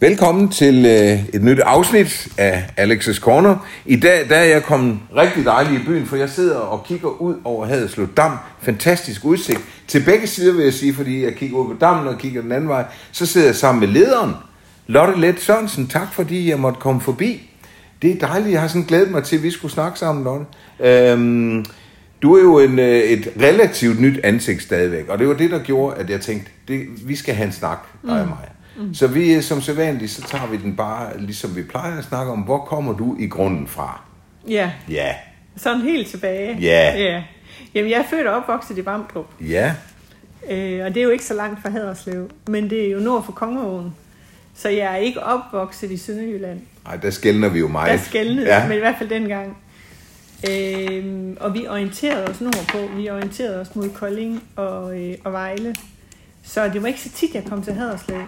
Velkommen til øh, et nyt afsnit af Alex's Corner. I dag der er jeg kommet rigtig dejligt i byen, for jeg sidder og kigger ud over Haderslev Dam. Fantastisk udsigt. Til begge sider vil jeg sige, fordi jeg kigger ud på dammen og kigger den anden vej. Så sidder jeg sammen med lederen, Lotte Let Sørensen. Tak fordi jeg måtte komme forbi. Det er dejligt. Jeg har sådan glædet mig til, at vi skulle snakke sammen, Lotte. Øhm, du er jo en, øh, et relativt nyt ansigt stadigvæk, og det var det, der gjorde, at jeg tænkte, det, vi skal have en snak, dig og mig. Mm. Så vi, som sædvanligt, så tager vi den bare, ligesom vi plejer at snakke om, hvor kommer du i grunden fra? Ja, Ja, sådan helt tilbage. Ja. ja. Jamen, jeg er født og opvokset i Vamdrup, ja, øh, og det er jo ikke så langt fra Haderslev, men det er jo nord for Kongeåen. Så jeg er ikke opvokset i Sønderjylland. Ej, der skældner vi jo meget. Der skældnede, ja. men i hvert fald dengang. Øh, og vi orienterede os nordpå. Vi orienterede os mod Kolding og, øh, og Vejle. Så det var ikke så tit, jeg kom til Haderslev.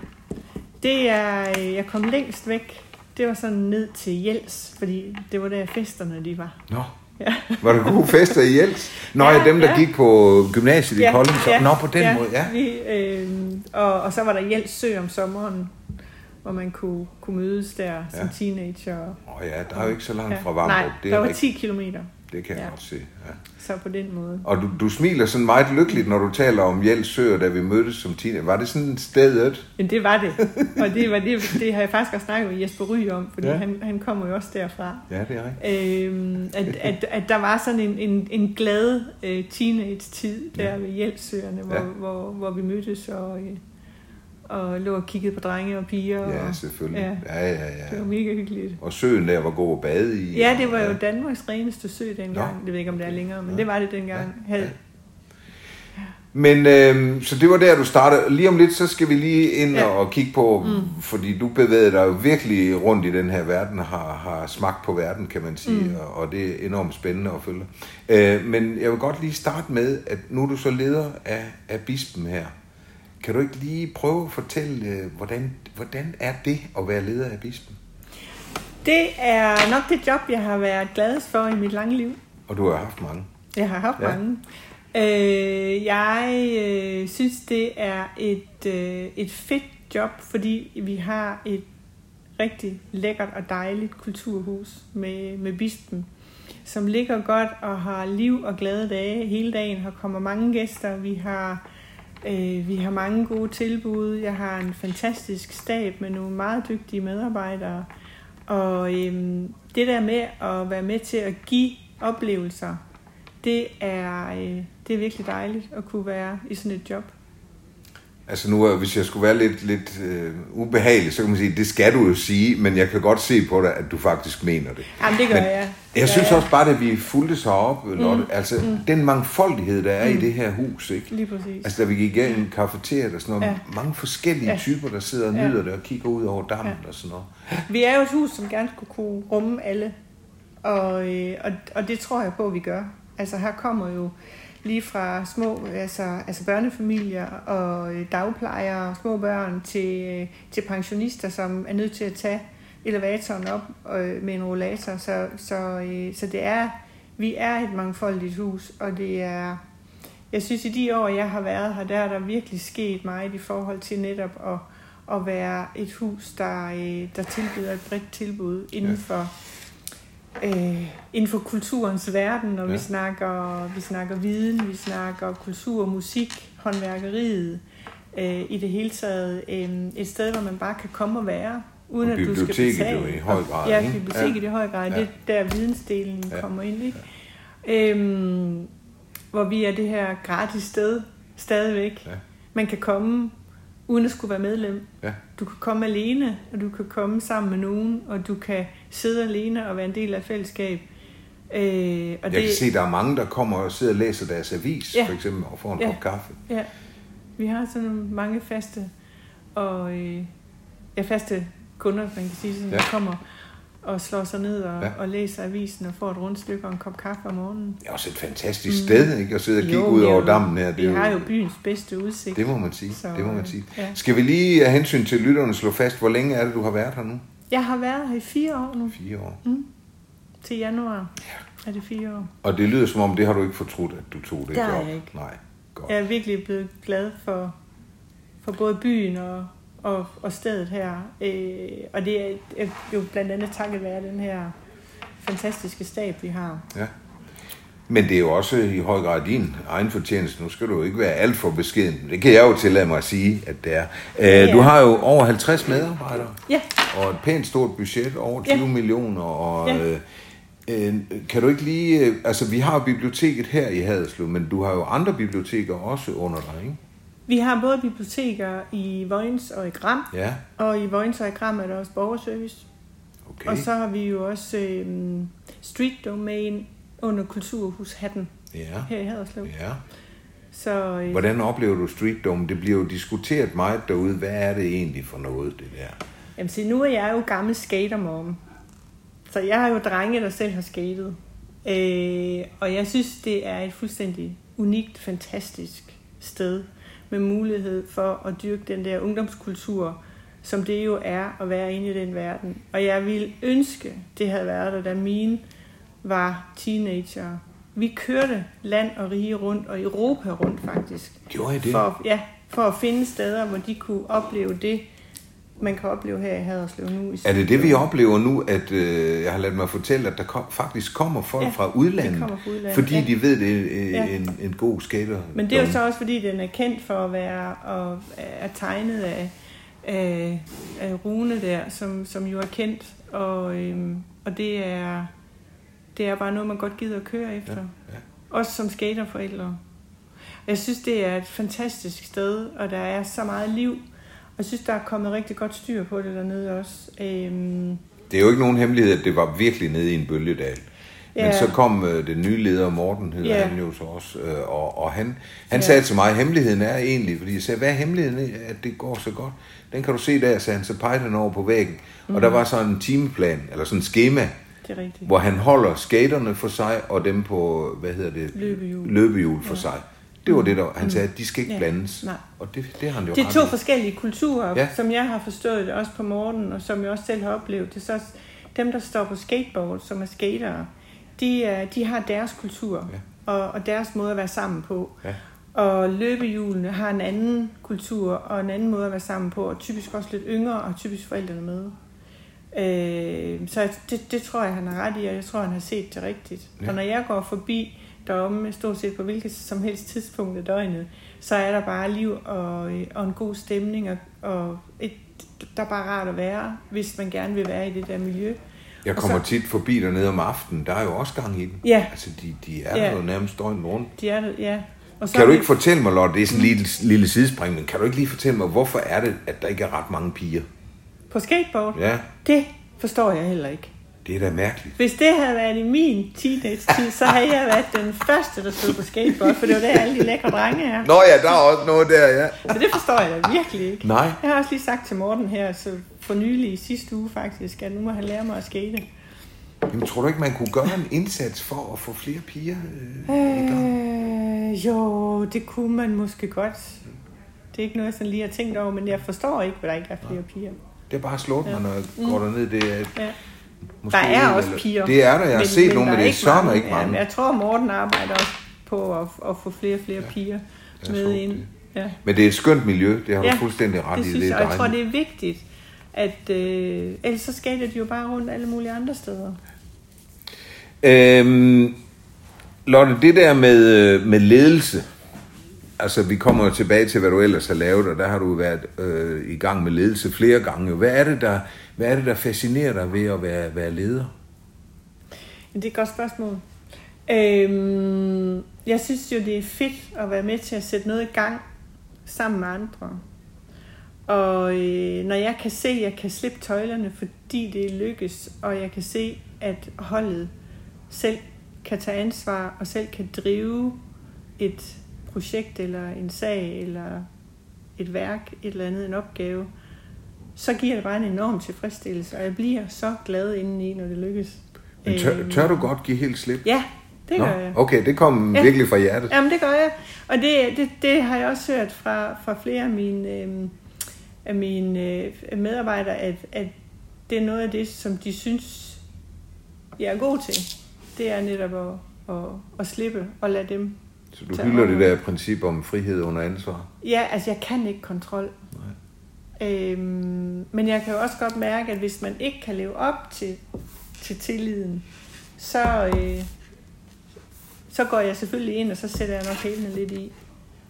Det er, øh, jeg kom længst væk. Det var sådan ned til Jels, fordi det var der festerne de var. Nå, Ja. var der gode fester i Jels? Nå, ja, Ja, dem, der ja. gik på gymnasiet i Kolding. Så, Nå, på den måde, ja. Vi, øh, og, og så var der Jels Sø om sommeren, hvor man kunne, kunne mødes der som Ja. teenager. Åh oh, ja, der er jo ikke så langt Ja. fra Vamdrup. Nej, det, der er var rigtigt. 10 kilometer, det kan jeg Ja. godt se. Ja. så på den måde. Og du, du smiler sådan meget lykkeligt, når du taler om Jels Søer, da vi mødtes som teenager. Var det sådan stedet? Men det var det. Og det, var det, det har jeg faktisk også snakket med Jesper Ry om, fordi Ja. ja. han, han kommer jo også derfra. Ja, det er rigtigt. Øhm, at, at, at der var sådan en, en, en glad øh, teenage-tid der Ja. ja. ved Hjælpsøerne, hvor, Ja. ja. hvor, hvor vi mødtes og, øh, og lå og kiggede på drenge og piger. Ja, og, selvfølgelig. Ja. Ja, ja, Det ja. var mega hyggeligt. Og søen der var god at bade i. Ja, det var jo Ja. Danmarks reneste sø dengang. Nå. Det ved jeg ikke, om det er længere, men Ja. det var det dengang. Ja. Ja. Men øh, så det var der, du startede. Lige om lidt, så skal vi lige ind Ja. og kigge på, mm. fordi du bevæger dig jo virkelig rundt i den her verden, har, har smagt på verden, kan man sige, mm. og, og det er enormt spændende at følge. Øh, men jeg vil godt lige starte med, at nu er du så leder af, af bispen her. Kan du ikke lige prøve at fortælle, øh, hvordan, hvordan er det at være leder af bispen? det er nok det job, jeg har været gladest for i mit lange liv. Og du har haft mange. Jeg har haft Ja. ja. mange. Øh, jeg øh, synes, det er et, øh, et fedt job, fordi vi har et rigtig lækkert og dejligt kulturhus med, med bispen, som ligger godt og har liv og glade dage hele dagen. Her kommer mange gæster. Vi har, øh, vi har mange gode tilbud. Jeg har en fantastisk stab med nogle meget dygtige medarbejdere. Og øhm, det der med at være med til at give oplevelser, det er, øh, det er virkelig dejligt at kunne være i sådan et job. Altså nu, hvis jeg skulle være lidt, lidt øh, ubehagelig, så kan man sige, det skal du jo sige, men jeg kan godt se på dig, at du faktisk mener det. Jamen, det gør Men jeg. Jeg Ja, synes ja. også bare, at vi fulgte så op, Lotte, altså den mangfoldighed, der er i det her hus, ikke? Lige præcis. Altså da vi gik igennem kafeteriet og sådan noget, Ja. mange forskellige Ja. typer, der sidder og Ja. nyder det og kigger ud over dammen Ja. og sådan noget. Vi er jo et hus, som gerne skulle kunne rumme alle. Og, øh, og, og det tror jeg på, at vi gør. Altså her kommer jo lige fra små altså, altså børnefamilier og øh, dagplejere og små børn til, øh, til pensionister, som er nødt til at tage elevatoren op øh, med en rollator. Så, så, øh, så det er, vi er et mangfoldigt hus, og det er, jeg synes i de år, jeg har været her, der er der virkelig sket meget i forhold til netop at, at være et hus, der, øh, der tilbyder et bredt tilbud inden Ja. for, øh, inden for kulturens verden, når ja. Ja. vi, snakker, vi snakker viden, vi snakker kultur, musik, håndværkeriet, øh, i det hele taget øh, et sted, hvor man bare kan komme og være, uden Og at du skal biblioteket betale. jo i høj grad, Ja, biblioteket Ja. i høj grad. Ja. Det er der vidensdelen Ja. kommer ind, ikke? Øhm, hvor vi er det her gratis sted stadigvæk. Ja. Man kan komme uden at skulle være medlem. Ja. Du kan komme alene, og du kan komme sammen med nogen, og du kan sidde alene og være en del af et fællesskab. Øh, og Jeg det, kan se, at der er mange, der kommer og sidder og læser deres avis, Ja. for eksempel, og får en Ja. kop kaffe. Ja, vi har sådan mange faste og øh, ja, faste kunder, man kan sige, som Ja. ja. kommer og slår sig ned og, Ja. ja. og læser avisen og får et rundstykke og en kop kaffe om morgenen. Det er også et fantastisk sted, ikke? At sidde og kigge Mm. Jo, ud er over jo- dammen her. Vi har jo byens bedste udsigt. Det må man sige. Så, det må man sige. ja. Skal vi lige af hensyn til lytterne slå fast, hvor længe er det, du har været her nu? Jeg har været her i fire år nu. Fire år. Til januar er det fire år. Og det lyder som om, det har du ikke fortrudt, at du tog det Det job. jeg ikke. Nej, godt. Jeg er virkelig blevet glad for, for både byen og, og, og stedet her. Øh, og det er er jo blandt andet takket være den her fantastiske stab, vi har. Ja. Men det er jo også i høj grad din egen fortjeneste. Nu skal du jo ikke være alt for beskeden. Det kan jeg jo tillade mig at sige, at det er. Øh, ja. Du har jo over 50 medarbejdere. Ja, Og et pænt stort budget, over 20 Ja. millioner. Og, Ja. øh, øh, kan du ikke lige... øh, Altså, vi har biblioteket her i Haderslev, men du har jo andre biblioteker også under dig, ikke? Vi har både biblioteker i Vojens og i Gram, Ja, og i Vojens og i Gram er der også borgerservice. okay. Og så har vi jo også øh, Street Domain under Kulturhus Hatten Ja, her i Haderslev. ja. Så øh, Hvordan oplever du Street Dome? Det bliver jo diskuteret meget derude. Hvad er det egentlig for noget, det der? jamen, se, nu er jeg jo gammel skatermom. Så jeg har jo drenge, der selv har skatet. Øh, og jeg synes, det er et fuldstændig unikt, fantastisk sted med mulighed for at dyrke den der ungdomskultur, som det jo er at være inde i den verden. Og jeg ville ønske, det havde været der, da mine var teenager. Vi kørte land og rige rundt, og Europa rundt faktisk. Gjorde I det? For, ja, for at finde steder, hvor de kunne opleve det, man kan opleve her i Haderslev nu. I Er det det, vi oplever nu, at øh, jeg har ladet mig fortælle, at der kom, faktisk kommer folk Ja, fra udlandet, det kommer fra udlandet, fordi ja. de ved, det er øh, Ja. en, en god skater. Men det er jo så også, fordi den er kendt for at være og er tegnet af, af, af Rune der, som, som jo er kendt. Og, øhm, og det er det er bare noget, man godt gider at køre efter. Ja, ja. Også som skaterforældre. Jeg synes, det er et fantastisk sted, og der er så meget liv. Jeg synes, der er kommet rigtig godt styr på det dernede også. Øhm, Det er jo ikke nogen hemmelighed, at det var virkelig nede i en bølgedal. Men Ja. så kom øh, den nye leder, Morten hedder Ja. han jo så også, øh, og, og han, han Ja. sagde til mig, at hemmeligheden er egentlig, fordi jeg sagde, hvad er hemmeligheden, at det går så godt? Den kan du se der, sagde han, så pegede han over på væggen. Mm. Og der var sådan en timeplan, eller sådan en schema, det er rigtigt. hvor han holder skaterne for sig, og dem på, hvad hedder det? Løbehjul. Løbehjul for sig. Det var det, der han sagde, at de skal ikke Ja. blandes. Nej. Og det, det har han jo Det er to i. forskellige kulturer, Ja. som jeg har forstået det også på morgenen, og som jeg også selv har oplevet. Det er så dem, der står på skateboard, som er skatere, de, er, de har deres kultur Ja. og, og deres måde at være sammen på. Ja. Og løbehjulene har en anden kultur og en anden måde at være sammen på, og typisk også lidt yngre, og typisk forældrene med. Øh, så det, det tror jeg, han har ret i, og jeg tror, han har set det rigtigt. Ja. Og når jeg går forbi deromme, stort set på hvilket som helst tidspunkt af døgnet, så er der bare liv og, øh, og en god stemning, og, og et, der er bare rart at være, hvis man gerne vil være i det der miljø. Jeg kommer så- tit forbi dernede om aftenen. Der er jo også gang i den. Ja. Altså, de, de er Ja. der jo nærmest døgnet rundt. De er ja. Og så Kan du ikke fortælle mig, Lotte, det er sådan en lille, lille sidespring, men kan du ikke lige fortælle mig, hvorfor er det, at der ikke er ret mange piger? På skateboard? Ja, Det forstår jeg heller ikke. Det er da mærkeligt. Hvis det havde været i min teenage-tid, så havde jeg været den første, der stod på skateboard, for det var der alle de lækre drenge er. Nå ja, der er også noget der, ja. Så det forstår jeg da virkelig ikke. Nej. Jeg har også lige sagt til Morten her, så for nylig i sidste uge faktisk, at nu må han lære mig at skate. Jamen, tror du ikke, man kunne gøre en indsats for at få flere piger øh, i gang? Øh, jo, det kunne man måske godt. Det er ikke noget, jeg sådan lige har tænkt over, men jeg forstår ikke, hvad der ikke er flere piger. Det er bare slået mig, når jeg går derned. Det er, Ja. Måske Der er en også piger. Det er der, jeg har set nogle, men det er sørme ikke Ja, mange. men jeg tror, Morten arbejder også på at, at få flere og flere piger jeg med ind. det. Ja. Men det er et skønt miljø, det har du Ja, fuldstændig ret Det i. synes Det er og jeg tror, det er vigtigt, at øh, ellers så skater de jo bare rundt alle mulige andre steder. Øhm, Lotte, det der med, øh, med ledelse, altså vi kommer jo tilbage til, hvad du ellers har lavet, og der har du været øh, i gang med ledelse flere gange. Hvad er det, der, hvad er det, der fascinerer dig ved at være, være leder? Det er et godt spørgsmål. Øhm, jeg synes jo, det er fedt at være med til at sætte noget i gang sammen med andre. Og øh, når jeg kan se, at jeg kan slippe tøjlerne, fordi det lykkes, og jeg kan se, at holdet selv kan tage ansvar og selv kan drive et projekt eller en sag eller et værk, et eller andet, en opgave, så giver det bare en enorm tilfredsstillelse, og jeg bliver så glad indeni, når det lykkes. Men tør, Øhm, tør du godt give helt slip? Ja, det Nå, gør jeg. Okay, det kom Ja. virkelig fra hjertet. Jamen, det gør jeg. Og det, det, det har jeg også hørt fra, fra flere af mine, øh, af mine øh, medarbejdere, at, at det er noget af det, som de synes, jeg er god til. Det er netop at, at, at slippe og lade dem. Så du hylder det der princip om frihed under ansvar? Ja, altså jeg kan ikke kontrol. Øhm, men jeg kan jo også godt mærke, at hvis man ikke kan leve op til, til tilliden, så, øh, så går jeg selvfølgelig ind, og så sætter jeg nok hælene lidt i.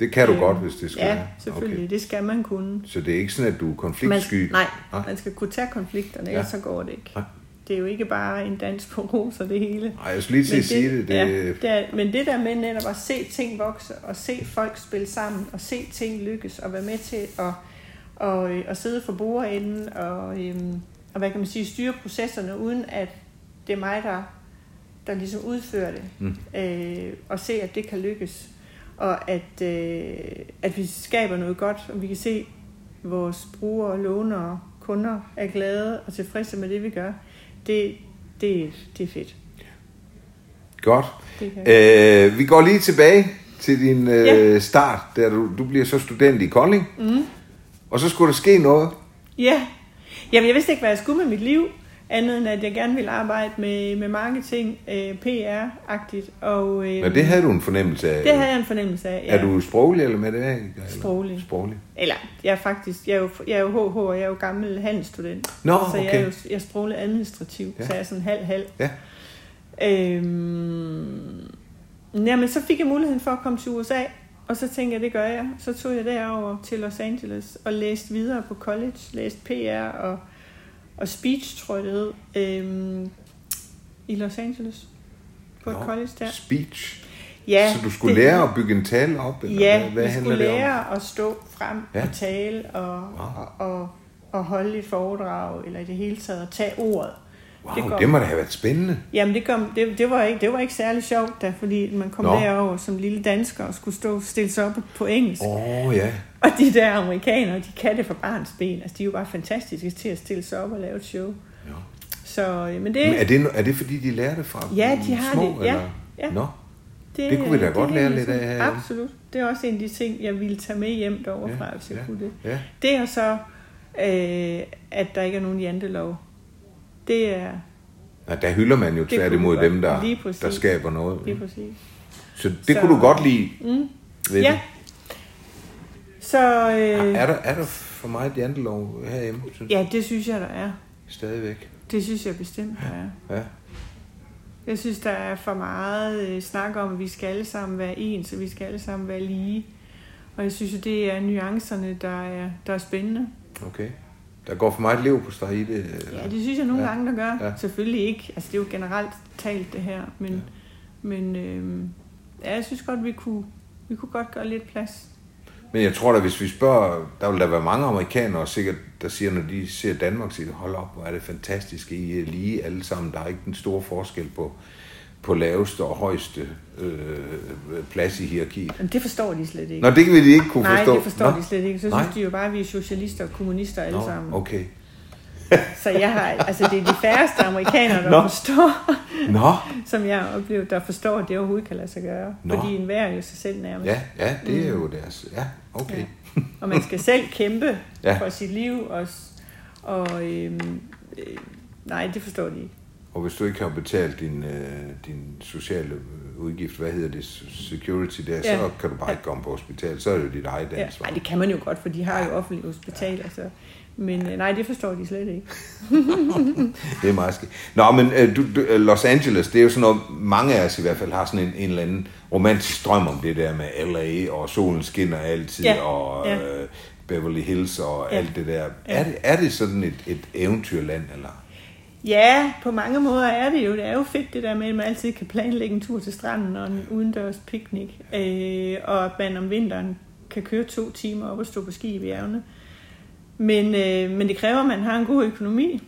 Det kan du Øh, godt, hvis det skal Ja, selvfølgelig. Okay. Det skal man kunne. Så det er ikke sådan, at du er Man, konfliktsky? nej, Nej. man skal kunne tage konflikterne, Ja. ellers så går det ikke. Nej. Det er jo ikke bare en dans på roser, det hele. Nej, jeg skulle lige til at sige det. det ja, det er, men det der med netop at se ting vokse, og se folk spille sammen, og se ting lykkes, og være med til at, og, øh, at sidde for bordenden, og, øhm, og hvad kan man sige, styre processerne, uden at det er mig, der, der ligesom udfører det, Mm. øh, og se, at det kan lykkes, og at, øh, at vi skaber noget godt, og vi kan se, at vores brugere, lånere, kunder er glade og tilfredse med det, vi gør. Det, det, det er fedt. Godt. Øh, vi går lige tilbage til din øh, Ja. start, der du, du bliver så student i Kolding. Mm. Og så skulle der ske noget. Ja. Jamen, jeg vidste ikke, hvad jeg skulle med mit liv, andet end at jeg gerne ville arbejde med, med marketing, øh, PR-agtigt. Og, øh, Men det havde du en fornemmelse af. det havde jeg en fornemmelse af, ja. Er du sproglig eller matematisk? eller? Sproglig. Sproglig. Eller, jeg er faktisk, jeg er jo, jeg er jo HH, og jeg er jo gammel handelsstudent. Nå, så jeg er jo jeg er sproglig administrativ, ja. så jeg er sådan halv-halv. Ja. Øhm, jamen, så fik jeg muligheden for at komme til USA, og så tænkte jeg, det gør jeg. Så tog jeg derover til Los Angeles og læste videre på college, læste PR og, og speech, tror jeg det hed, øhm, i Los Angeles. På et Nå, college der. Speech. Ja, så du skulle det- lære at bygge en tale op? Eller Ja, hvad, hvad vi skulle det om? lære at stå frem ja. og tale og, Wow. og, og, og holde et foredrag, eller i det hele taget at tage ordet. Wow, det det, går- det må da have været spændende. Jamen, det, kom, det, det, var ikke, det var ikke særlig sjovt, da, fordi man kom Nå. derover som lille dansker og skulle stå stille sig op på engelsk. Åh, oh, ja. Og de der amerikanere, de kan det for barns ben. Altså, de er jo bare fantastiske til at stille sig op og lave et show. Ja. Så, øh, men det, Men er det, er det fordi, de lærer det fra Ja, de har små, det. Ja, Eller? ja. Nå, det kunne vi da det godt lære lidt af herhjemme. Absolut. Det er også en af de ting, jeg ville tage med hjem derovre fra, Ja, hvis jeg ja. kunne det. ja. Det er så, øh, at der ikke er nogen jantelov. Det er Nå, der hylder man jo tværtimod dem, der, der skaber noget. lige præcis. Så det Så- kunne du godt lide Mm. ved Ja. det. Så øh, Er der, er der for meget jantelov herhjemme, synes ja, det synes jeg, der er. Stadigvæk. Det synes jeg bestemt, der er. Ja. Jeg synes, der er for meget øh, snak om, at vi skal alle sammen være ens, og vi skal alle sammen være lige. Og jeg synes, det er nuancerne, der er, der er spændende. Okay. Der går for meget liv på steg i det. eller? Ja, det synes jeg nogle Ja. gange, der gør. Ja. Selvfølgelig ikke. Altså, det er jo generelt talt, det her. Men, Ja. men øh, ja, jeg synes godt, vi kunne, vi kunne godt gøre lidt plads. Men jeg tror da, hvis vi spørger, der vil der være mange amerikanere sikkert, der siger, når de ser Danmark, siger, hold op, hvor er det fantastisk, I er lige alle sammen. Der er ikke den store forskel på, på laveste og højeste øh, plads i hierarkiet. Men det forstår de slet ikke. Nå, det vil de ikke kunne Nej, forstå. det forstår Nå, de slet ikke. Så Nej. synes de jo bare, at vi er socialister og kommunister alle Nå, sammen. okay. Så jeg har, altså det er de færreste amerikanere, der Nå. forstår, Nå, som jeg har oplevet, der forstår, at det overhovedet kan lade sig gøre. Nå. Fordi enhver er jo sig selv nærmest. ja, ja, det er Mm. jo deres, ja, okay. Ja. Og man skal selv kæmpe ja. for sit liv. Og, og øhm, øh, nej, det forstår de ikke. Og hvis du ikke har betalt din, øh, din sociale udgift, hvad hedder det, security der, Ja. så kan du bare ikke komme på hospital. Så er det jo dit eget Ja, ansvar. nej, det kan man jo godt, for de har jo offentlige hospitaler. Så. Men øh, nej, det forstår de slet ikke. Det er meget skidt. Nå, men øh, du, du, øh, Los Angeles, det er jo sådan noget, mange af os i hvert fald har sådan en, en eller anden romantisk drøm om det der med LA, og solen skinner altid, Ja, og ja. øh, Beverly Hills og Ja. alt det der. Ja. Er, det, er det sådan et, et eventyrland, eller? Ja, på mange måder er det jo. Det er jo fedt det der med, at man altid kan planlægge en tur til stranden og en udendørs picnic. Øh, og at man om vinteren kan køre to timer op og stå på ski i bjergene. Men, øh, men det kræver, at man har en god økonomi,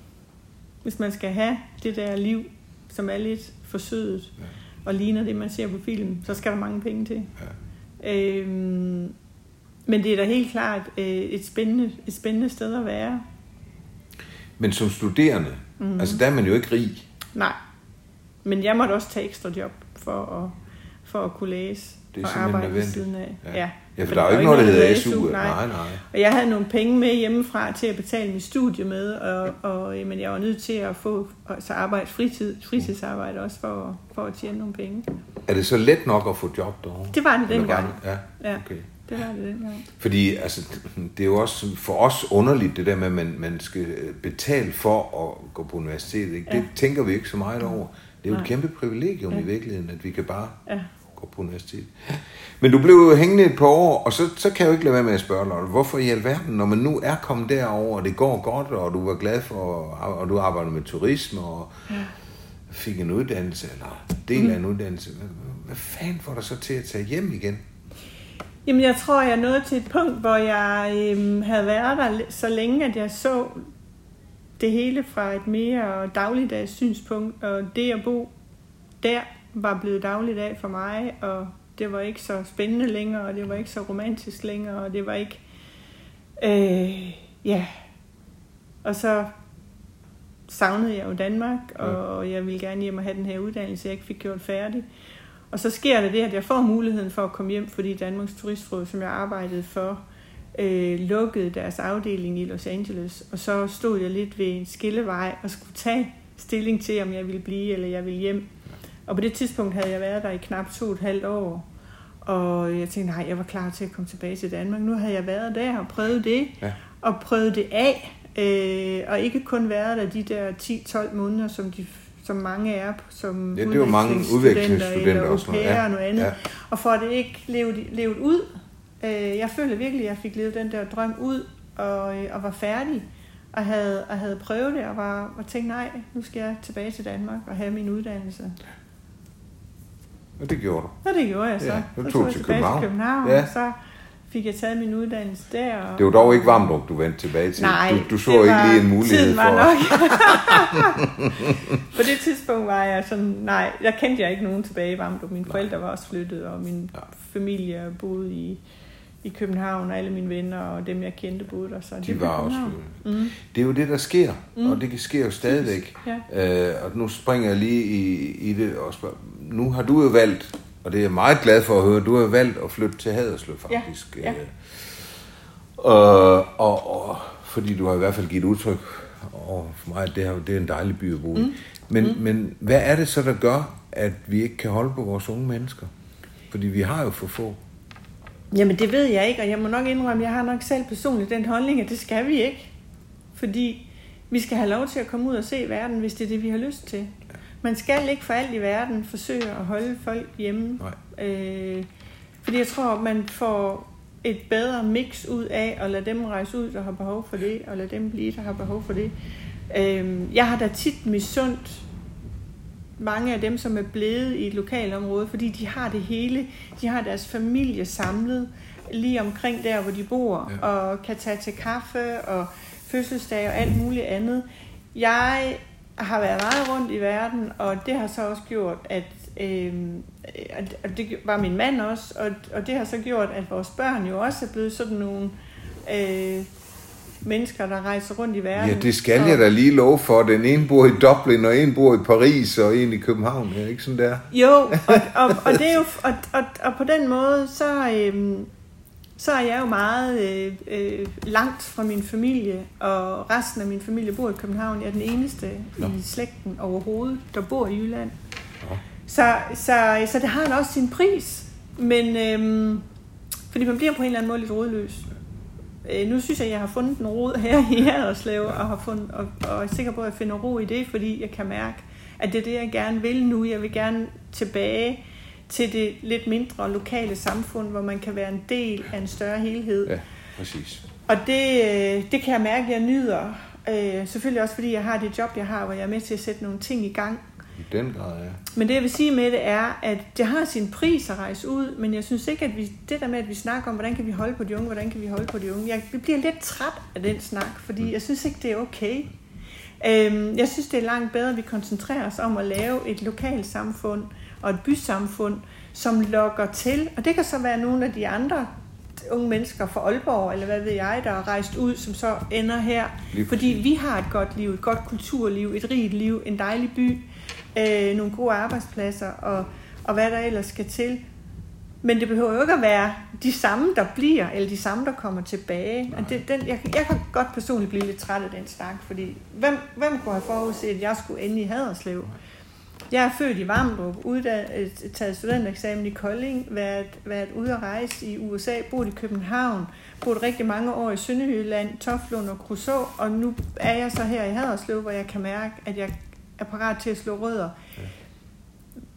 hvis man skal have det der liv, som er lidt forsødet Ja. og ligner det, man ser på film. Så skal der mange penge til. Ja. Øhm, men det er da helt klart øh, et, spændende, et spændende sted at være. Men som studerende. Mm. altså der er man jo ikke rig. Nej. Men jeg måtte også tage ekstra job for at, for at kunne læse Det er og arbejde nødvendigt. siden af. Ja. Ja. Ja, for For der er jo ikke noget, der hedder SU. Nej. Nej, nej. Og jeg havde nogle penge med hjemmefra til at betale mit studie med, og, og, men jeg var nødt til at få så arbejde fritid, fritidsarbejde også for, at- for at tjene nogle penge. Er det så let nok at få job derovre? Det var det dengang. var det- Ja, Ja, okay. Det var det dengang. Fordi altså, det er jo også for os underligt, det der med, at man, man skal betale for at gå på universitetet. Ikke? Det Ja. tænker vi ikke så meget over. Det er jo et Nej. kæmpe privilegium Ja. i virkeligheden, at vi kan bare Ja. gå på universitet. Men du blev jo hængende et par år, og så, så kan jeg jo ikke lade være med at spørge, Lotte, hvorfor i alverden, når man nu er kommet derover, og det går godt, og du var glad for, og du arbejder med turisme, og Ja. fik en uddannelse, eller del af en uddannelse, hvad, hvad fanden får dig så til at tage hjem igen? Jamen, jeg tror, jeg nåede til et punkt, hvor jeg øhm, havde været der så længe, at jeg så det hele fra et mere dagligdags synspunkt, og det at bo der var blevet dagligdag for mig, og det var ikke så spændende længere, og det var ikke så romantisk længere, og det var ikke... Øh, ja. Og så savnede jeg jo Danmark, og jeg ville gerne hjem og have den her uddannelse, jeg ikke fik gjort færdig. Og så sker der det, at jeg får muligheden for at komme hjem, fordi Danmarks Turistråd, som jeg arbejdede for, øh, lukkede deres afdeling i Los Angeles. Og så stod jeg lidt ved en skillevej og skulle tage stilling til, om jeg ville blive eller jeg ville hjem. Og på det tidspunkt havde jeg været der i knap to og et halvt år. Og jeg tænkte, nej, jeg var klar til at komme tilbage til Danmark. Nu havde jeg været der og prøvet det, Ja. og prøvet det af. Øh, og ikke kun været der de der 10-12 måneder, som, de, som mange er som Ja, det var mange udvekslingsstudenter eller og sådan noget. au pair Ja, og noget andet. ja. Og for at det ikke levet, levet ud. Øh, jeg følte virkelig, at jeg fik levet den der drøm ud, og, øh, og var færdig. Og havde, og havde prøvet det, og var og tænkte, nej, nu skal jeg tilbage til Danmark og have min uddannelse. Og det gjorde du. Og det gjorde jeg så. Ja, Så tog du jeg til København. til København, Ja. og så fik jeg taget min uddannelse der. Og, Det var dog ikke Vamdrup, du vendte tilbage til. Nej, du, du så det ikke var- lige en mulighed tiden var for... nok. På det tidspunkt var jeg sådan, nej, jeg kendte jeg ikke nogen tilbage i Vamdrup. Mine forældre var også flyttet, og min Ja. familie boede i, i København, og alle mine venner og dem, jeg kendte, boede der. Så det De blev var også... Mm. Det er jo det, der sker, mm. og det sker jo stadigvæk. Ja. Øh, og nu springer jeg lige i, i det og spørger. Nu har du jo valgt, og det er jeg meget glad for at høre, du har valgt at flytte til Haderslev Ja, faktisk. ja. Øh, og, og, og, fordi du har i hvert fald givet udtryk over for mig, at det, her, det er en dejlig by at bo i. Mm. Men, mm. men hvad er det så, der gør, at vi ikke kan holde på vores unge mennesker? Fordi vi har jo for få. Jamen det ved jeg ikke, og jeg må nok indrømme, jeg har nok selv personligt den holdning, at det skal vi ikke. Fordi vi skal have lov til at komme ud og se verden, hvis det er det, vi har lyst til. Man skal ikke for alt i verden forsøge at holde folk hjemme. Nej. Øh, fordi jeg tror, man får et bedre mix ud af at lade dem rejse ud, der har behov for det, og lade dem blive, der har behov for det. Øh, jeg har da tit misundt mange af dem, som er blevet i et lokalområde, fordi de har det hele. De har deres familie samlet lige omkring der, hvor de bor, Ja. og kan tage til kaffe og fødselsdag og alt muligt andet. Jeg har været meget rundt i verden, og det har så også gjort, at øh, og det var min mand også, og, og det har så gjort, at vores børn jo også er blevet sådan nogle øh, mennesker, der rejser rundt i verden. Ja, det skal og, jeg da lige love for. Den ene bor i Dublin, og en bor i Paris, og en i København. Er det ikke sådan der? Jo, og, og, og det er jo og, og, og på den måde så øhm, så er jeg jo meget øh, øh, langt fra min familie, og resten af min familie bor i København. Jeg er den eneste Nå. i slægten overhovedet, der bor i Jylland. Nå. Så, så, så det har da også sin pris, men øhm, fordi man bliver på en eller anden måde lidt rodløs. Øh, nu synes jeg, at jeg har fundet en rod her i Haderslev, og, har fundet, og, og er sikker på, at jeg finder ro i det, fordi jeg kan mærke, at det er det, jeg gerne vil nu. Jeg vil gerne tilbage til det lidt mindre lokale samfund, hvor man kan være en del af en større helhed. Ja, præcis. Og det, øh, det kan jeg mærke, at jeg nyder. Øh, selvfølgelig også, fordi jeg har det job, jeg har, hvor jeg er med til at sætte nogle ting i gang. I den grad, ja. Men det jeg vil sige med det er, at det har sin pris at rejse ud, men jeg synes ikke, at vi, det der med, at vi snakker om, hvordan kan vi holde på de unge, hvordan kan vi holde på de unge, jeg bliver lidt træt af den snak, fordi jeg synes ikke, det er okay. Øhm, jeg synes, det er langt bedre, at vi koncentrerer os om at lave et lokalt samfund og et bysamfund, som lokker til, og det kan så være nogle af de andre unge mennesker fra Aalborg, eller hvad ved jeg, der er rejst ud, som så ender her. Lige Fordi vi har et godt liv, et godt kulturliv, et rigt liv, en dejlig by, øh, nogle gode arbejdspladser og, og hvad der ellers skal til. Men det behøver jo ikke at være de samme, der bliver, eller de samme, der kommer tilbage. Og det, den, jeg, jeg kan godt personligt blive lidt træt af den snak, fordi hvem, hvem kunne have forudset, at jeg skulle ende i Haderslev? Jeg er født i Vamdrup, uddannet, taget studentereksamen i Kolding, været, været ude at rejse i USA, boet i København, boet rigtig mange år i Sønderjylland, Toflund og Crusoe, og nu er jeg så her i Haderslev, hvor jeg kan mærke, at jeg er parat til at slå rødder.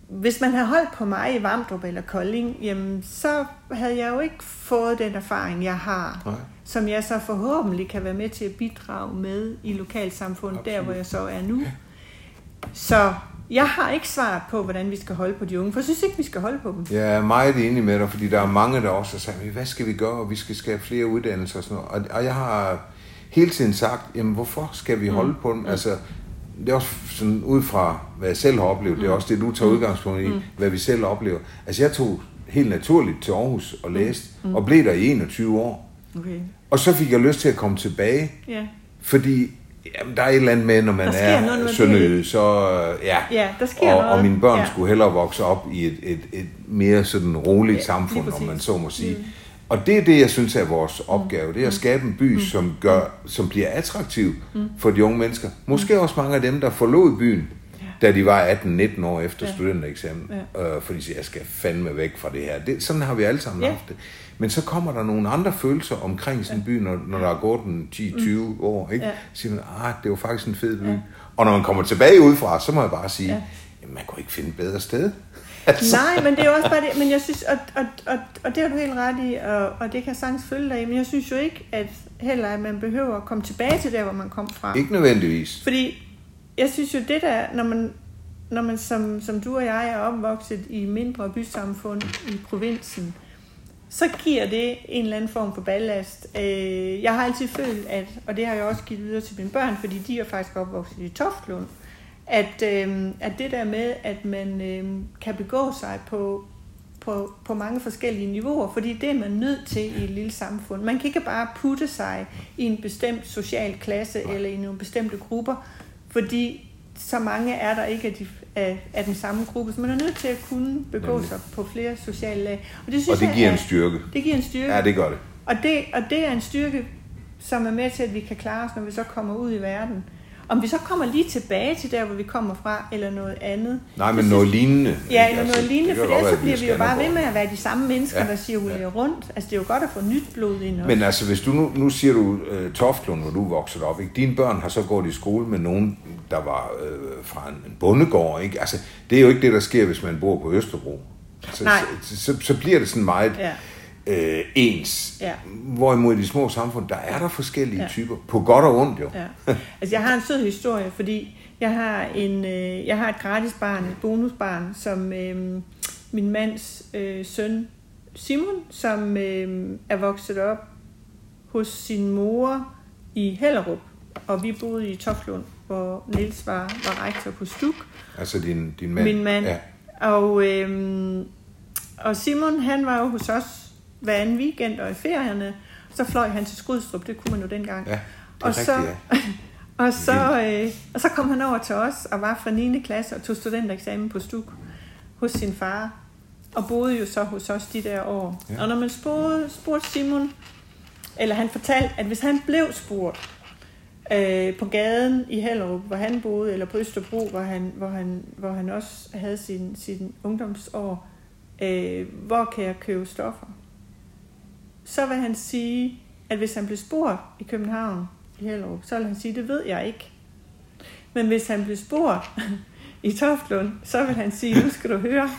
Hvis man havde holdt på mig i Vamdrup eller Kolding, jamen, så havde jeg jo ikke fået den erfaring, jeg har, Nej. som jeg så forhåbentlig kan være med til at bidrage med i lokalsamfundet, der Absolut. hvor jeg så er nu. Så jeg har ikke svaret på, hvordan vi skal holde på de unge, for jeg synes ikke, vi skal holde på dem. Jeg er meget enig med dig, fordi der er mange, der også har sagt, "Men hvad skal vi gøre, og vi skal skabe flere uddannelser og sådan noget. Og, og jeg har hele tiden sagt, jamen hvorfor skal vi holde på dem? Altså, det er også sådan ud fra, hvad jeg selv har oplevet, det er også det, du tager udgangspunkt i, hvad vi selv oplever. Altså jeg tog helt naturligt til Aarhus og læste, og blev der i 21 år. Okay. Og så fik jeg lyst til at komme tilbage, Ja. fordi jamen, der er et eller andet med, når man er sønderjyde, så øh, ja. Ja, der sker og, noget. og mine børn Ja. skulle hellere vokse op i et, et, et mere sådan roligt Ja, samfund, om man så må sige. Mm. Og det er det, jeg synes er vores opgave. Det er at skabe en by, som, gør, som bliver attraktiv Mm. for de unge mennesker. Måske også mange af dem, der forlod byen. Da de var 18-19 år efter Ja. studentereksamen. Ja. Øh, fordi de siger, jeg skal fandme væk fra det her. Det, sådan har vi alle sammen Ja. haft det. Men så kommer der nogle andre følelser omkring sådan en by, når, når der er gået en 10-20 år. Ikke? Ja. Så siger man, ah, det var faktisk en fed by. Ja. Og når man kommer tilbage udefra, så må jeg bare sige, Ja. ja. jamen, man kunne ikke finde et bedre sted. Altså, Nej, men det er jo også bare det, men jeg synes, og, og, og, og det har du helt ret i, og, og det kan jeg sagtens følge dig i, men jeg synes jo ikke, at heller, at man behøver at komme tilbage til der, hvor man kom fra. Ikke nødvendigvis. Fordi jeg synes jo, det der, når man, når man som, som du og jeg er opvokset i mindre bysamfund i provinsen, så giver det en eller anden form for ballast. Øh, Jeg har altid følt, at, og det har jeg også givet videre til mine børn, fordi de er faktisk opvokset i Toftlund, at, øh, at det der med, at man øh, kan begå sig på, på, på mange forskellige niveauer, fordi det er man nødt til i et lille samfund. Man kan ikke bare putte sig i en bestemt social klasse eller i nogle bestemte grupper, fordi så mange er der ikke af, de, af, af den samme gruppe, så man er nødt til at kunne begå Nemlig. sig på flere sociale lag. Og det, synes Og det jeg giver er, en styrke. det giver en styrke. Ja, det gør det. Og det, og det er en styrke, som er med til, at vi kan klare os, når vi så kommer ud i verden. Om vi så kommer lige tilbage til der, hvor vi kommer fra, eller noget andet. Nej, men synes- noget lignende. Ja, eller Altså, noget lignende, for ellers så bliver vi jo bare ved med at være de samme mennesker, Ja, der cirkulerer ja. rundt. Altså, det er jo godt at få nyt blod ind også. Men altså, hvis du nu, nu siger du uh, Toftlund, hvor du vokset op, ikke? dine børn har så gået i skole med nogen, der var øh, fra en, en bondegård, ikke? Altså, det er jo ikke det, der sker, hvis man bor på Østerbro. Så, Nej. så, så, så bliver det sådan meget Ja. Øh, ens. Ja. Hvorimod i de små samfund, der er der forskellige Ja. typer. På godt og ondt jo. Ja. Altså, jeg har en sød historie, fordi jeg har, en, øh, jeg har et gratis barn, et bonusbarn, som øh, min mands øh, søn Simon, som øh, er vokset op hos sin mor i Hellerup, og vi boede i Toflund, hvor Niels var, var rektor på Stuk. Altså din, din mand. Min mand. Ja. Og, øhm, og Simon, han var jo hos os hver anden weekend og i ferierne. Så fløj han til Skrydstrup, det kunne man jo dengang. ja, og, rigtigt, så, ja. og, så, øh, og så kom han over til os og var fra 9. klasse og tog studentereksamen på Stuk hos sin far. Og boede jo så hos os de der år. Ja. Og når man spurgte, spurgte Simon, eller han fortalte, at hvis han blev spurgt øh, på gaden i Hellerup, hvor han boede, eller på Østerbro, hvor han, hvor han, hvor han også havde sin, sin ungdomsår, øh, hvor kan jeg købe stoffer? Så vil han sige, at hvis han blev spurgt i København, i Hellerup, så vil han sige, det ved jeg ikke. Men hvis han blev spurgt i Toftlund, så vil han sige, nu skal du høre.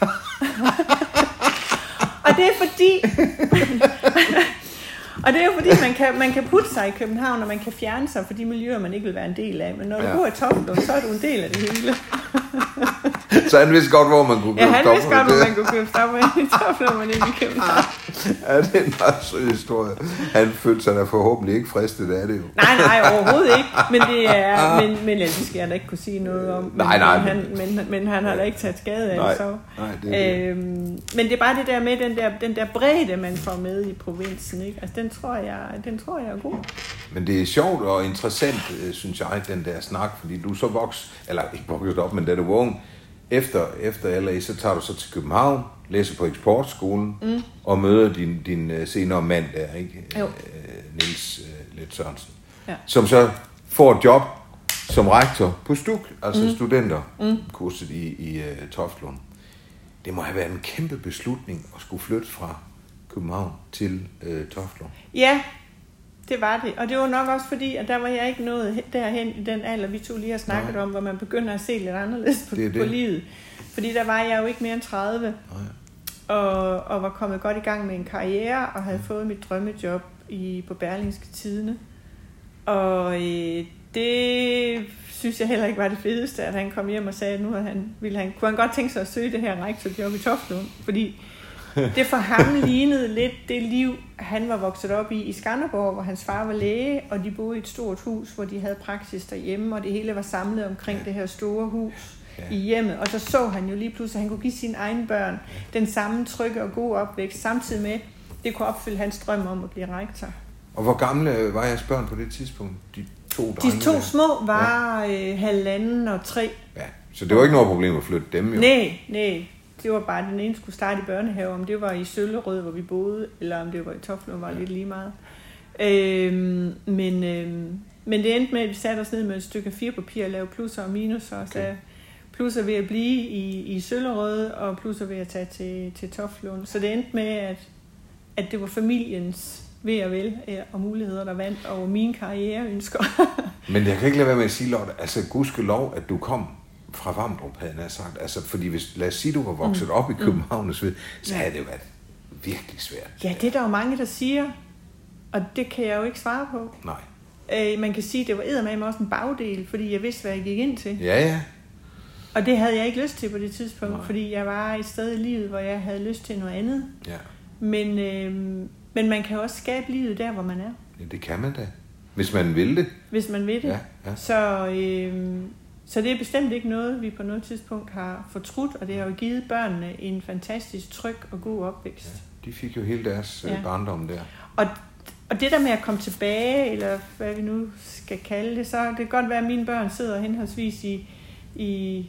og det er fordi, og det er jo fordi, man kan, man kan putte sig i København, og man kan fjerne sig for de miljøer, man ikke vil være en del af. Men når du Ja. ja. bor i Toftlund, så er du en del af det hele. Så han vidste godt, hvor man kunne Ja, købe han vidste godt, hvor Det- man kunne købe stoffer i Toftlund, men ikke i København. Ja, det er en meget sød historie. Han følte sig da forhåbentlig ikke fristet af det jo. Nej, nej, overhovedet ikke. Men det er, men, men ellers skal jeg da ikke kunne sige noget om. Men, Nej, nej, Men han, men, men han har da ikke taget skade af Nej, det, så. nej, det er det. Øhm, men det er bare det der med den der, den der bredde, man får med i provinsen. Ikke? Altså, den tror, jeg, den tror jeg er god. Men det er sjovt og interessant, øh, synes jeg, den der snak, fordi du så voks, eller ikke vokset op, men da du var ung, efter, efter LA, så tager du så til København, læser på eksportskolen, mm. og møder din, din øh, senere mand der, ikke? Jo. Øh, Niels Let Sørensen. Ja. Som så får et job som rektor på STUK, altså mm. studenterkurset i, i uh, Toftlund. Det må have været en kæmpe beslutning at skulle flytte fra København til uh, Toftlund. Ja, det var det. Og det var nok også fordi, at der var jeg ikke nået derhen i den alder, vi to lige har snakket Nej. om, hvor man begynder at se lidt anderledes på, det det. på livet. Fordi der var jeg jo ikke mere end 30. Nej. Og, og var kommet godt i gang med en karriere, og havde fået mit drømmejob i, på Berlingske Tidene. Og øh, det synes jeg heller ikke var det fedeste, at han kom hjem og sagde, at nu han, ville han, kunne han godt tænke sig at søge det her rektorjob i Toftlund. Fordi det for ham lignede lidt det liv, han var vokset op i i Skanderborg, hvor hans far var læge, og de boede i et stort hus, hvor de havde praksis derhjemme, og det hele var samlet omkring ja. det her store hus ja. i hjemmet. Og så så han jo lige pludselig, at han kunne give sine egne børn den samme trygge og gode opvækst, samtidig med, det kunne opfylde hans drøm om at blive rektor. Og hvor gamle var jeres børn på det tidspunkt? De to De to der? små var ja. øh, halvanden og tre. Ja, så det var ikke noget problem at flytte dem jo? Nej, nej. Det var bare, at den ene skulle starte i børnehave, om det var i Søllerød, hvor vi boede, eller om det var i Toflund, var lidt lige meget. Øhm, men, øhm, men det endte med, at vi satte os ned med et stykke papir og lavede plusser og minusser, og sagde, plusser ved at blive i, i Søllerød, og plusser ved at tage til, til Toflund. Så det endte med, at, at det var familiens ved og vel øh, og muligheder, der vandt over mine karriereønsker. Men jeg kan ikke lade være med at sige, Lotte, altså gudske lov, at du kom fra Vamdrup, havde jeg sagt. Altså, fordi hvis, lad os sige, du var vokset mm. op i mm. København, mm. så ja. havde det jo været virkelig svært. Ja, det er der jo mange, der siger, og det kan jeg jo ikke svare på. Nej. Øh, man kan sige, at det var eddermame også en bagdel, fordi jeg vidste, hvad jeg gik ind til. Ja, ja. Og det havde jeg ikke lyst til på det tidspunkt, Nej. fordi jeg var et sted i livet, hvor jeg havde lyst til noget andet. Ja. Men, øh, men man kan også skabe livet der, hvor man er. Ja, det kan man da. Hvis man vil det. Hvis man vil det. Ja, ja. Så, øh, så det er bestemt ikke noget, vi på noget tidspunkt har fortrudt, og det har jo givet børnene en fantastisk tryg og god opvækst. Ja, de fik jo hele deres øh, ja. barndom der. Og, og det der med at komme tilbage, eller hvad vi nu skal kalde det, så det kan godt være, at mine børn sidder henholdsvis i, i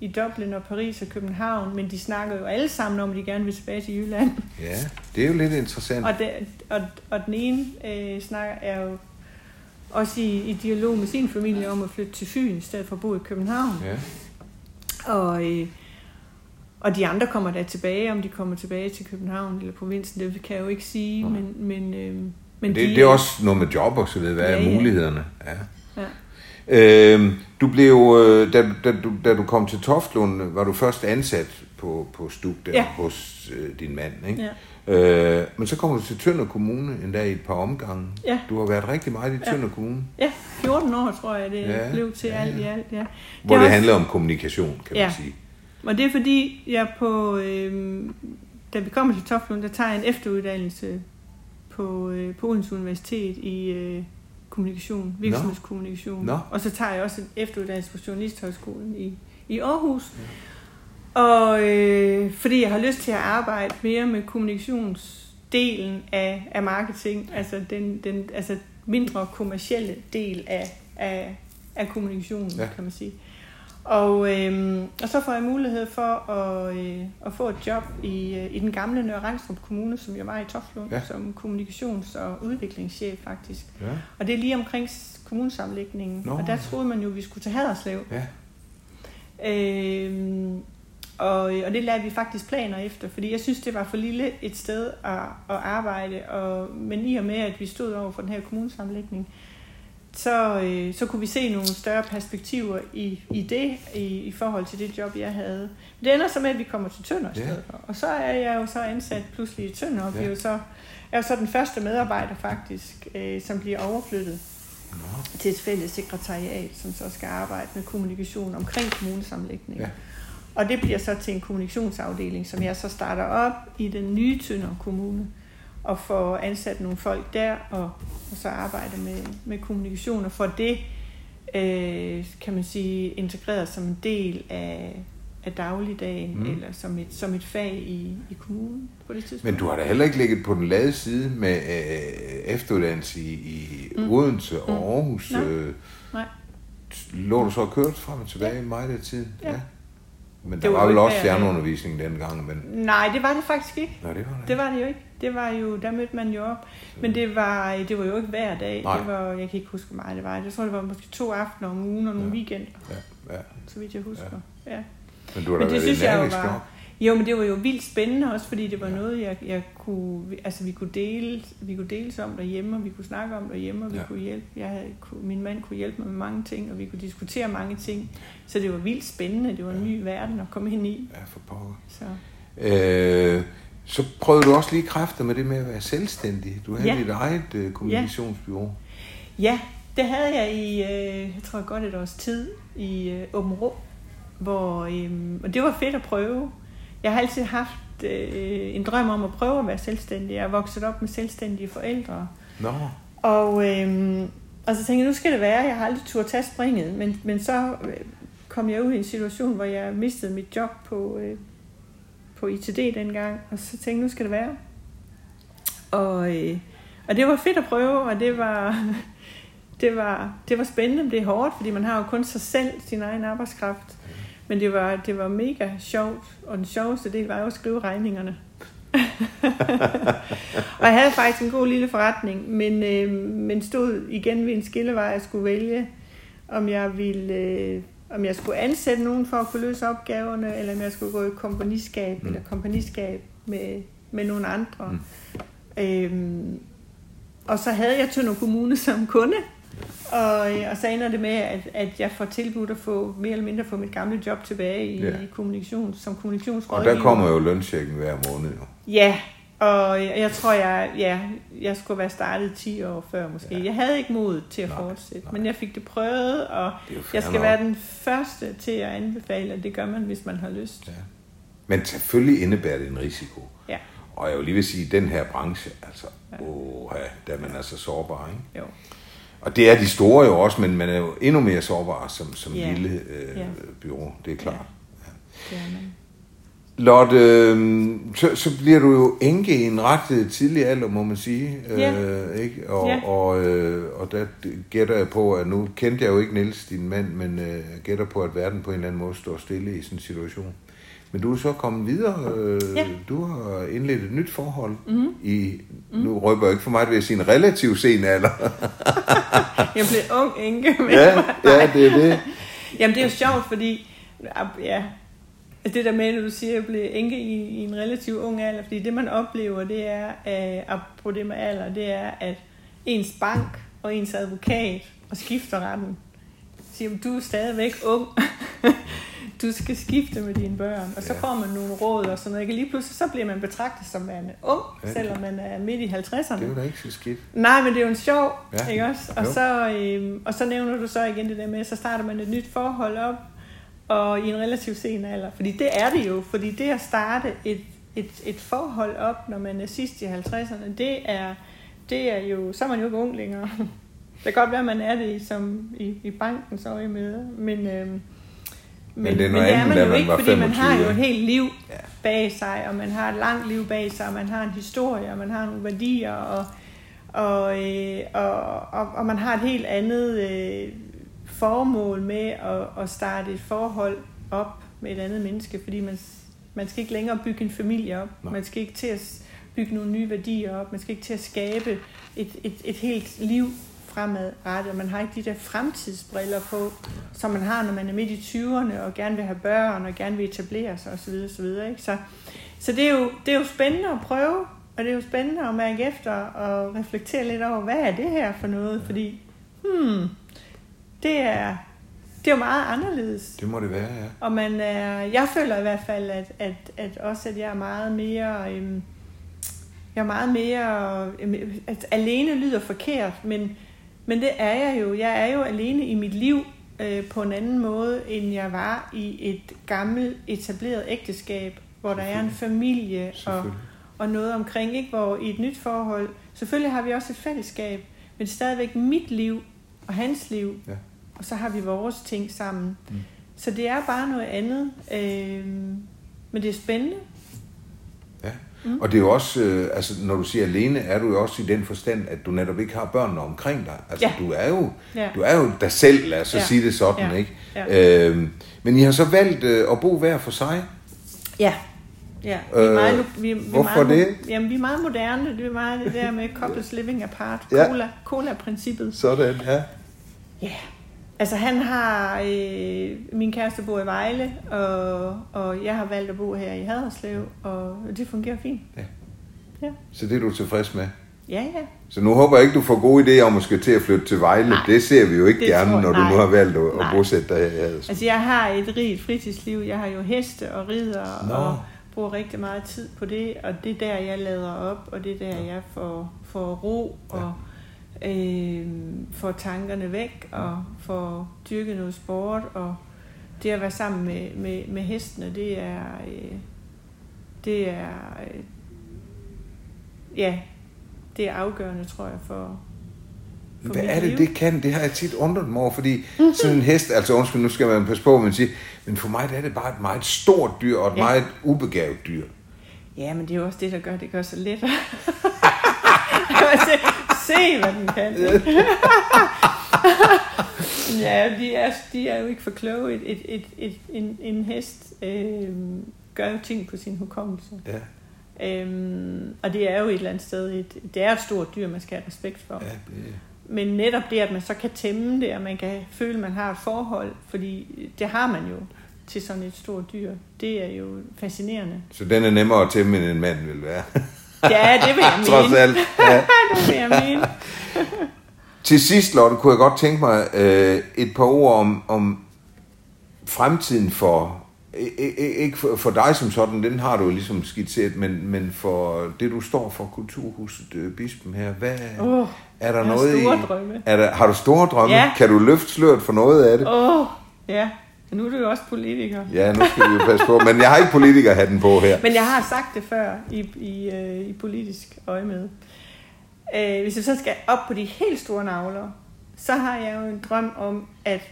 i Dublin og Paris og København, men de snakker jo alle sammen om, at de gerne vil tilbage til Jylland. Ja, det er jo lidt interessant. Og, det, og, og den ene øh, snakker er jo også i, i dialog med sin familie om at flytte til Fyn, i stedet for at bo i København. Ja. Og, øh, og de andre kommer der tilbage, om de kommer tilbage til København eller provinsen, det kan jeg jo ikke sige, ja. men... men øh, men det, de, det er også noget med job og så videre. Hvad ja, er mulighederne? Ja. ja. Øh, du blev, øh, da, da, du, da du kom til Toftlund, var du først ansat på, på Stuk der ja. hos øh, din mand, ikke? Ja. Øh, men så kommer du til Tønder Kommune en dag i et par omgange. Ja. Du har været rigtig meget i Tønder ja. Kommune. Ja, 14 år tror jeg, det ja. blev til ja, ja. alt i alt. Ja. Hvor det, det også... handler om kommunikation, kan ja. man sige. Og det er fordi, jeg på, øh, da vi kommer til Toftlund, der tager jeg en efteruddannelse på, øh, på Odense Universitet i... Øh, kommunikation, virksomhedskommunikation. No. Og så tager jeg også en efteruddannelse på Journalisthøjskolen i, i Aarhus. Ja. Og øh, fordi jeg har lyst til at arbejde mere med kommunikationsdelen af, af marketing, altså den, den altså mindre kommercielle del af, af, af kommunikationen, ja. kan man sige. Og, øh, og så får jeg mulighed for at, øh, at få et job i, øh, i den gamle Nørre Rangstrup Kommune, som jeg var i Toflund, ja. som kommunikations- og udviklingschef faktisk. Ja. Og det er lige omkring kommunesamlægningen. Nå. Og der troede man jo, at vi skulle til Haderslev. Ja. Øh, og, og det lavede vi faktisk planer efter, fordi jeg synes, det var for lille et sted at, at arbejde. Og, men i og med, at vi stod over for den her kommunesamlægning, så, øh, så kunne vi se nogle større perspektiver i, i det, i, i forhold til det job, jeg havde. Det ender så med, at vi kommer til Tønder stedet for. Og så er jeg jo så ansat pludselig i Tønder, og ja. jo så, er jo så den første medarbejder faktisk, øh, som bliver overflyttet ja. til et fælles sekretariat, som så skal arbejde med kommunikation omkring kommunesamlægning. Ja. Og det bliver så til en kommunikationsafdeling, som jeg så starter op i den nye Tønder Kommune og få ansat nogle folk der, og, og så arbejde med, med kommunikation, og få det, øh, kan man sige, integreret som en del af, af dagligdagen, mm. eller som et, som et fag i, i kommunen på det tidspunkt. Men du har da heller ikke ligget på den lade side med øh, efteruddannelse i, i mm. Odense og mm. Aarhus. Nej. Øh, Nej. Lå du så kørt frem og tilbage ja. meget af tiden? Ja. ja. Men Det der var var jo vel også fjernundervisning dengang, men... Nej, det var det faktisk ikke. Nej, det var det. Det var det jo ikke. Det var jo, der mødte man jo op. Men det var, det var jo ikke hver dag. Nej. Det var, jeg kan ikke huske, hvor meget det var. Jeg tror, det var måske to aftener om ugen og nogle Ja. weekender, Ja, ja. så vidt jeg husker. Ja. Men du har da Men det været synes jeg jo var-. Jo, men det var jo vildt spændende også, fordi det var noget, jeg, jeg kunne, altså vi kunne dele, vi kunne deles om derhjemme, og vi kunne snakke om derhjemme, og vi Ja. ja. kunne hjælpe, jeg havde, kunne, min mand kunne hjælpe mig med mange ting, og vi kunne diskutere mange ting. Så det var vildt spændende, det var en ny verden at komme ind i. Ja, for pokker. Så. Øh, så prøvede du også lige kræfter med det med at være selvstændig. Du havde Ja. dit eget øh, kommunikationsbyrå. Ja, det havde jeg i, øh, jeg tror godt et års tid, i øh, Åben Rå, hvor, øh, og det var fedt at prøve. Jeg har altid haft øh, en drøm om at prøve at være selvstændig. Jeg er vokset op med selvstændige forældre. Nå, Og, øh, og så tænkte jeg, nu skal det være. Jeg har aldrig turde tage springet, men, men så øh, kom jeg ud i en situation, hvor jeg mistede mit job på, øh, på ITD dengang, og så tænkte jeg, nu skal det være. Og, øh, og det var fedt at prøve, og det var, det var, det var spændende, men det er hårdt, fordi man har jo kun sig selv, sin egen arbejdskraft. Men det var, det var mega sjovt, og den sjoveste del var jo at skrive regningerne. og jeg havde faktisk en god lille forretning, men, øh, men stod igen ved en skillevej, jeg skulle vælge, om jeg ville... Øh, om jeg skulle ansætte nogen for at kunne løse opgaverne, eller om jeg skulle gå i kompagniskab, mm. eller kompagniskab med, med nogle andre. Mm. Øhm, og så havde jeg Tønder Kommune som kunde, og, øh, og så ender det med, at, at jeg får tilbudt at få mere eller mindre få mit gamle job tilbage i, Ja. ja. i kommunikation, som og kommunikationsrådgiver. der kommer jo lønchecken hver måned jo. Ja, og jeg, tror, jeg, ja, jeg skulle være startet 10 år før måske. Ja. Ja. Jeg havde ikke mod til at Nej, fortsætte, nej. men jeg fik det prøvet, og Det jeg skal nok. være den første til at anbefale, at det gør man, hvis man har lyst. Ja. Men selvfølgelig indebærer det en risiko. Ja, Og jeg vil lige vil sige, at den her branche, altså, åh, der er man altså sårbar, ikke? jo. Og det er de store jo også, men man er jo endnu mere sårbar som, som Ja. lille øh, Ja. bureau, det er klart. Det er man. Lotte, øh, så, så bliver du jo enke i en ret øh, tidlig alder, må man sige. Ja. Øh, ikke? Og, Ja. og, øh, og der gætter jeg på, at nu kendte jeg jo ikke Niels, din mand, men øh, gætter på, at verden på en eller anden måde står stille i sådan en situation. Men du er så kommet videre. Øh, Ja. Du har indledt et nyt forhold Mhm. i, nu røber jeg ikke for meget ved at sige en relativ sen alder. Jeg blev ung enke. Men ja, ja, det er det. Jamen det er jo sjovt, fordi ja, altså det der med, at du siger, at jeg blev enke i, i en relativt ung alder, fordi det man oplever, det er, at, apropos det med alder, det er, at ens bank og ens advokat og skifteretten siger, du er stadigvæk ung. du skal skifte med dine børn. Og så Ja. får man nogle råd og sådan noget. Ikke? Lige pludselig så bliver man betragtet som værende ung, Ja. selvom man er midt i 50'erne. Det er jo da ikke så skidt. Nej, men det er jo en sjov, Ja. ikke også? Og Jo. så, øhm, og så nævner du så igen det der med, så starter man et nyt forhold op, og i en relativt sen alder. Fordi det er det jo, fordi det at starte et, et, et forhold op, når man er sidst i 50'erne, det er, det er jo, så er man jo ikke ung længere. Det kan godt være, at man er det i, som, i, i bankens øje med, men, øhm, men, det er men noget det er andet, man da jo man ikke, fordi man har 25, jo et helt liv Ja. bag sig, og man har et langt liv bag sig, og man har en historie, og man har nogle værdier, og, og, øh, og, og, og man har et helt andet øh, formål med at, at starte et forhold op med et andet menneske, fordi man, man skal ikke længere bygge en familie op, Nej. man skal ikke til at bygge nogle nye værdier op, man skal ikke til at skabe et, et, et helt liv fremadrettet, man har ikke de der fremtidsbriller på, som man har, når man er midt i 20'erne og gerne vil have børn og gerne vil etablere sig osv. osv. Ikke? Så, så det, er jo, det er jo spændende at prøve, og det er jo spændende at mærke efter og reflektere lidt over, hvad er det her for noget? Fordi, hmm, det er, det er jo meget anderledes. Det må det være, ja. Og man er, jeg føler i hvert fald, at, at, at også at jeg er meget mere, øhm, jeg er meget mere, øhm, at alene lyder forkert, men, men det er jeg jo. Jeg er jo alene i mit liv øh, på en anden måde, end jeg var i et gammelt etableret ægteskab, hvor der er en familie og, og noget omkring, ikke? hvor i et nyt forhold, selvfølgelig har vi også et fællesskab, men stadigvæk mit liv og hans liv, Ja. og så har vi vores ting sammen. Mm. Så det er bare noget andet, øh, men det er spændende. Ja. Mm. Og det er jo også, øh, altså når du siger alene, er du jo også i den forstand, at du netop ikke har børnene omkring dig. Altså Ja. du er jo, Ja. du er jo dig selv, lad os så Ja. sige det sådan, Ja. ikke? Ja. Øhm, men I har så valgt øh, at bo hver for sig. Ja. Ja, vi er Øh, meget, vi, vi er hvorfor meget, det? Jamen, vi er meget moderne. Det er meget det der med couples living apart. Ja. Cola, cola-princippet. Sådan, ja. Ja. Altså han har, øh, min kæreste bor i Vejle, og, og jeg har valgt at bo her i Haderslev, og det fungerer fint. Så det er du tilfreds med. Ja, ja. Så nu håber jeg ikke, du får gode idéer om at skal til at flytte til Vejle. Nej. det ser vi jo ikke gerne, tror- når du nej. nu har valgt at, at bosætte dig her Haderslev. Altså jeg har et rigt fritidsliv. Jeg har jo heste og ridder, Nå. og bruger rigtig meget tid på det, og det er der, jeg lader op, og det er der, jeg får, får ro, og øh, får tankerne væk, og får dyrket noget sport, og det at være sammen med, med, med hestene, det er, øh, det er, øh, ja, det er afgørende, tror jeg, for, for Hvad er det, liv. det kan? Det har jeg tit undret mig over, fordi sådan en hest, altså undskyld, nu skal man passe på, men sige, men for mig der er det bare et meget stort dyr, og et Ja. meget ubegavet dyr. Ja, men det er jo også det, der gør, det gør så lettere. se, hvad den kan. ja, de er, de er jo ikke for kloge. Et, et, et, et, en, en hest øh, gør jo ting på sin hukommelse. Ja, Øhm, og det er jo et eller andet sted, et, det er et stort dyr, man skal have respekt for. ja, det, Men netop det, at man så kan tæmme det, og man kan føle, at man har et forhold, fordi det har man jo til sådan et stort dyr, det er jo fascinerende. så den er nemmere at tæmme, end en mand vil være. Ja, det vil jeg mene. Trods alt. Ja. det vil jeg mene. Til sidst, Lotte, kunne jeg godt tænke mig øh, et par ord om, om fremtiden for, ikke for, for dig som sådan, den har du jo ligesom skitseret, men, men for det, du står for, Kulturhuset øh, Bispen her, hvad, Åh, er der noget store i... drømme. Er der, har du store drømme? Ja. Kan du løfte sløret for noget af det? Åh, oh, ja. Nu er du jo også politiker. Ja, nu skal vi jo passe på. Men jeg har ikke politikerhatten på her. Men jeg har sagt det før i, i, øh, i politisk øje med. Øh, hvis jeg så skal op på de helt store navler, så har jeg jo en drøm om, at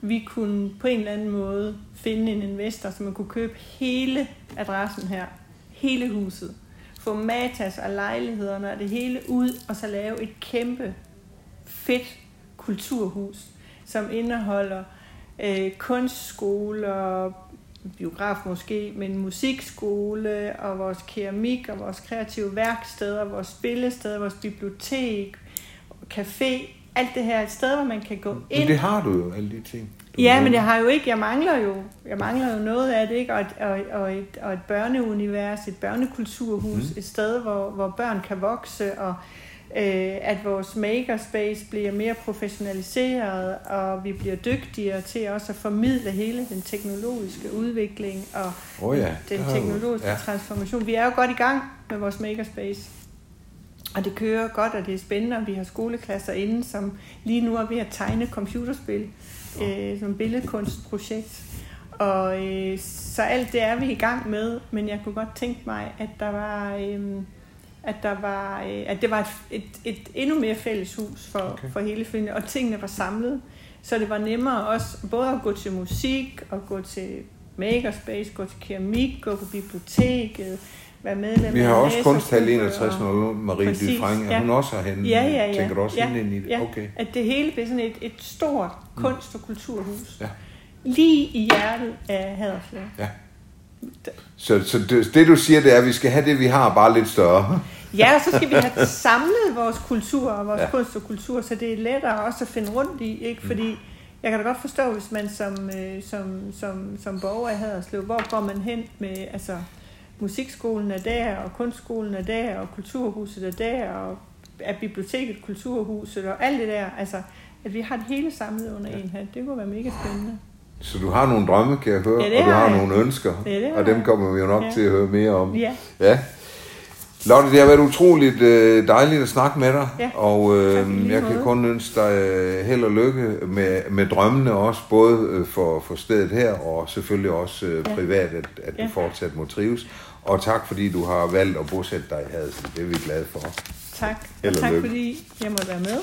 vi kunne på en eller anden måde finde en investor, så man kunne købe hele adressen her, hele huset, få matas og lejlighederne og det hele ud, og så lave et kæmpe fedt kulturhus, som indeholder øh, kunstskoler, biograf måske, men musikskole og vores keramik og vores kreative værksteder, vores spillesteder, vores bibliotek, café, alt det her, et sted, hvor man kan gå Men ind. det har du jo, alle de ting. Du Ja, har. men jeg har jo ikke, jeg mangler jo, jeg mangler jo noget af det, ikke? Og et, og, og et, og et børneunivers, et børnekulturhus, mm. et sted, hvor, hvor børn kan vokse, og øh, at vores makerspace bliver mere professionaliseret, og vi bliver dygtigere til også at formidle hele den teknologiske udvikling og Åh ja, den teknologiske ja. transformation. Vi er jo godt i gang med vores makerspace. Og det kører godt, og det er spændende, og vi har skoleklasser inde, som lige nu er ved at tegne computerspil øh, som billedkunstprojekt. Og øh, så alt det er vi i gang med, men jeg kunne godt tænke mig, at der var, øh, at der var, øh, at det var et, et, et endnu mere fælles hus for, Okay. for hele familien, og tingene var samlet, så det var nemmere også både at gå til musik og gå til makerspace, gå til keramik, gå på biblioteket, være medlem Vi har også kunsthal læsergruppe 61, og- når Marie Præcis, Dufresne, er ja. hun også herhenne? Ja, ja, ja. Tænker du også ja, ind i det? Ja, Okay. at det hele bliver sådan et, et stort kunst- og kulturhus. Ja. Lige i hjertet af Haderslev. Ja. Så, så det, det, du siger, det er, at vi skal have det, vi har, bare lidt større. Ja, og så skal vi have samlet vores kultur og vores Ja. ja. kunst og kultur, så det er lettere også at finde rundt i, ikke? Fordi jeg kan da godt forstå, hvis man som, øh, som, som, som borger i Haderslev, hvor går man hen med, altså, musikskolen er der, og kunstskolen er der, og kulturhuset er der, og er biblioteket kulturhuset, og alt det der, altså, at vi har det hele samlet under en hat, det kunne være mega spændende. Så du har nogle drømme, kan jeg høre, Ja, og du har jeg. nogle ønsker, Ja, det og dem kommer vi jo nok Ja. til at høre mere om. Ja, Ja. Lotte, det har været utroligt øh, dejligt at snakke med dig, Ja, og øh, jeg kan kun ønske dig øh, held og lykke med, med drømmene også, både øh, for, for stedet her, og selvfølgelig også øh, privat, at, at du Ja. fortsat må trives. Og tak fordi du har valgt at bosætte dig i Haderslev. Det er vi glade for. tak. Held Og og tak lykke. fordi jeg måtte være med.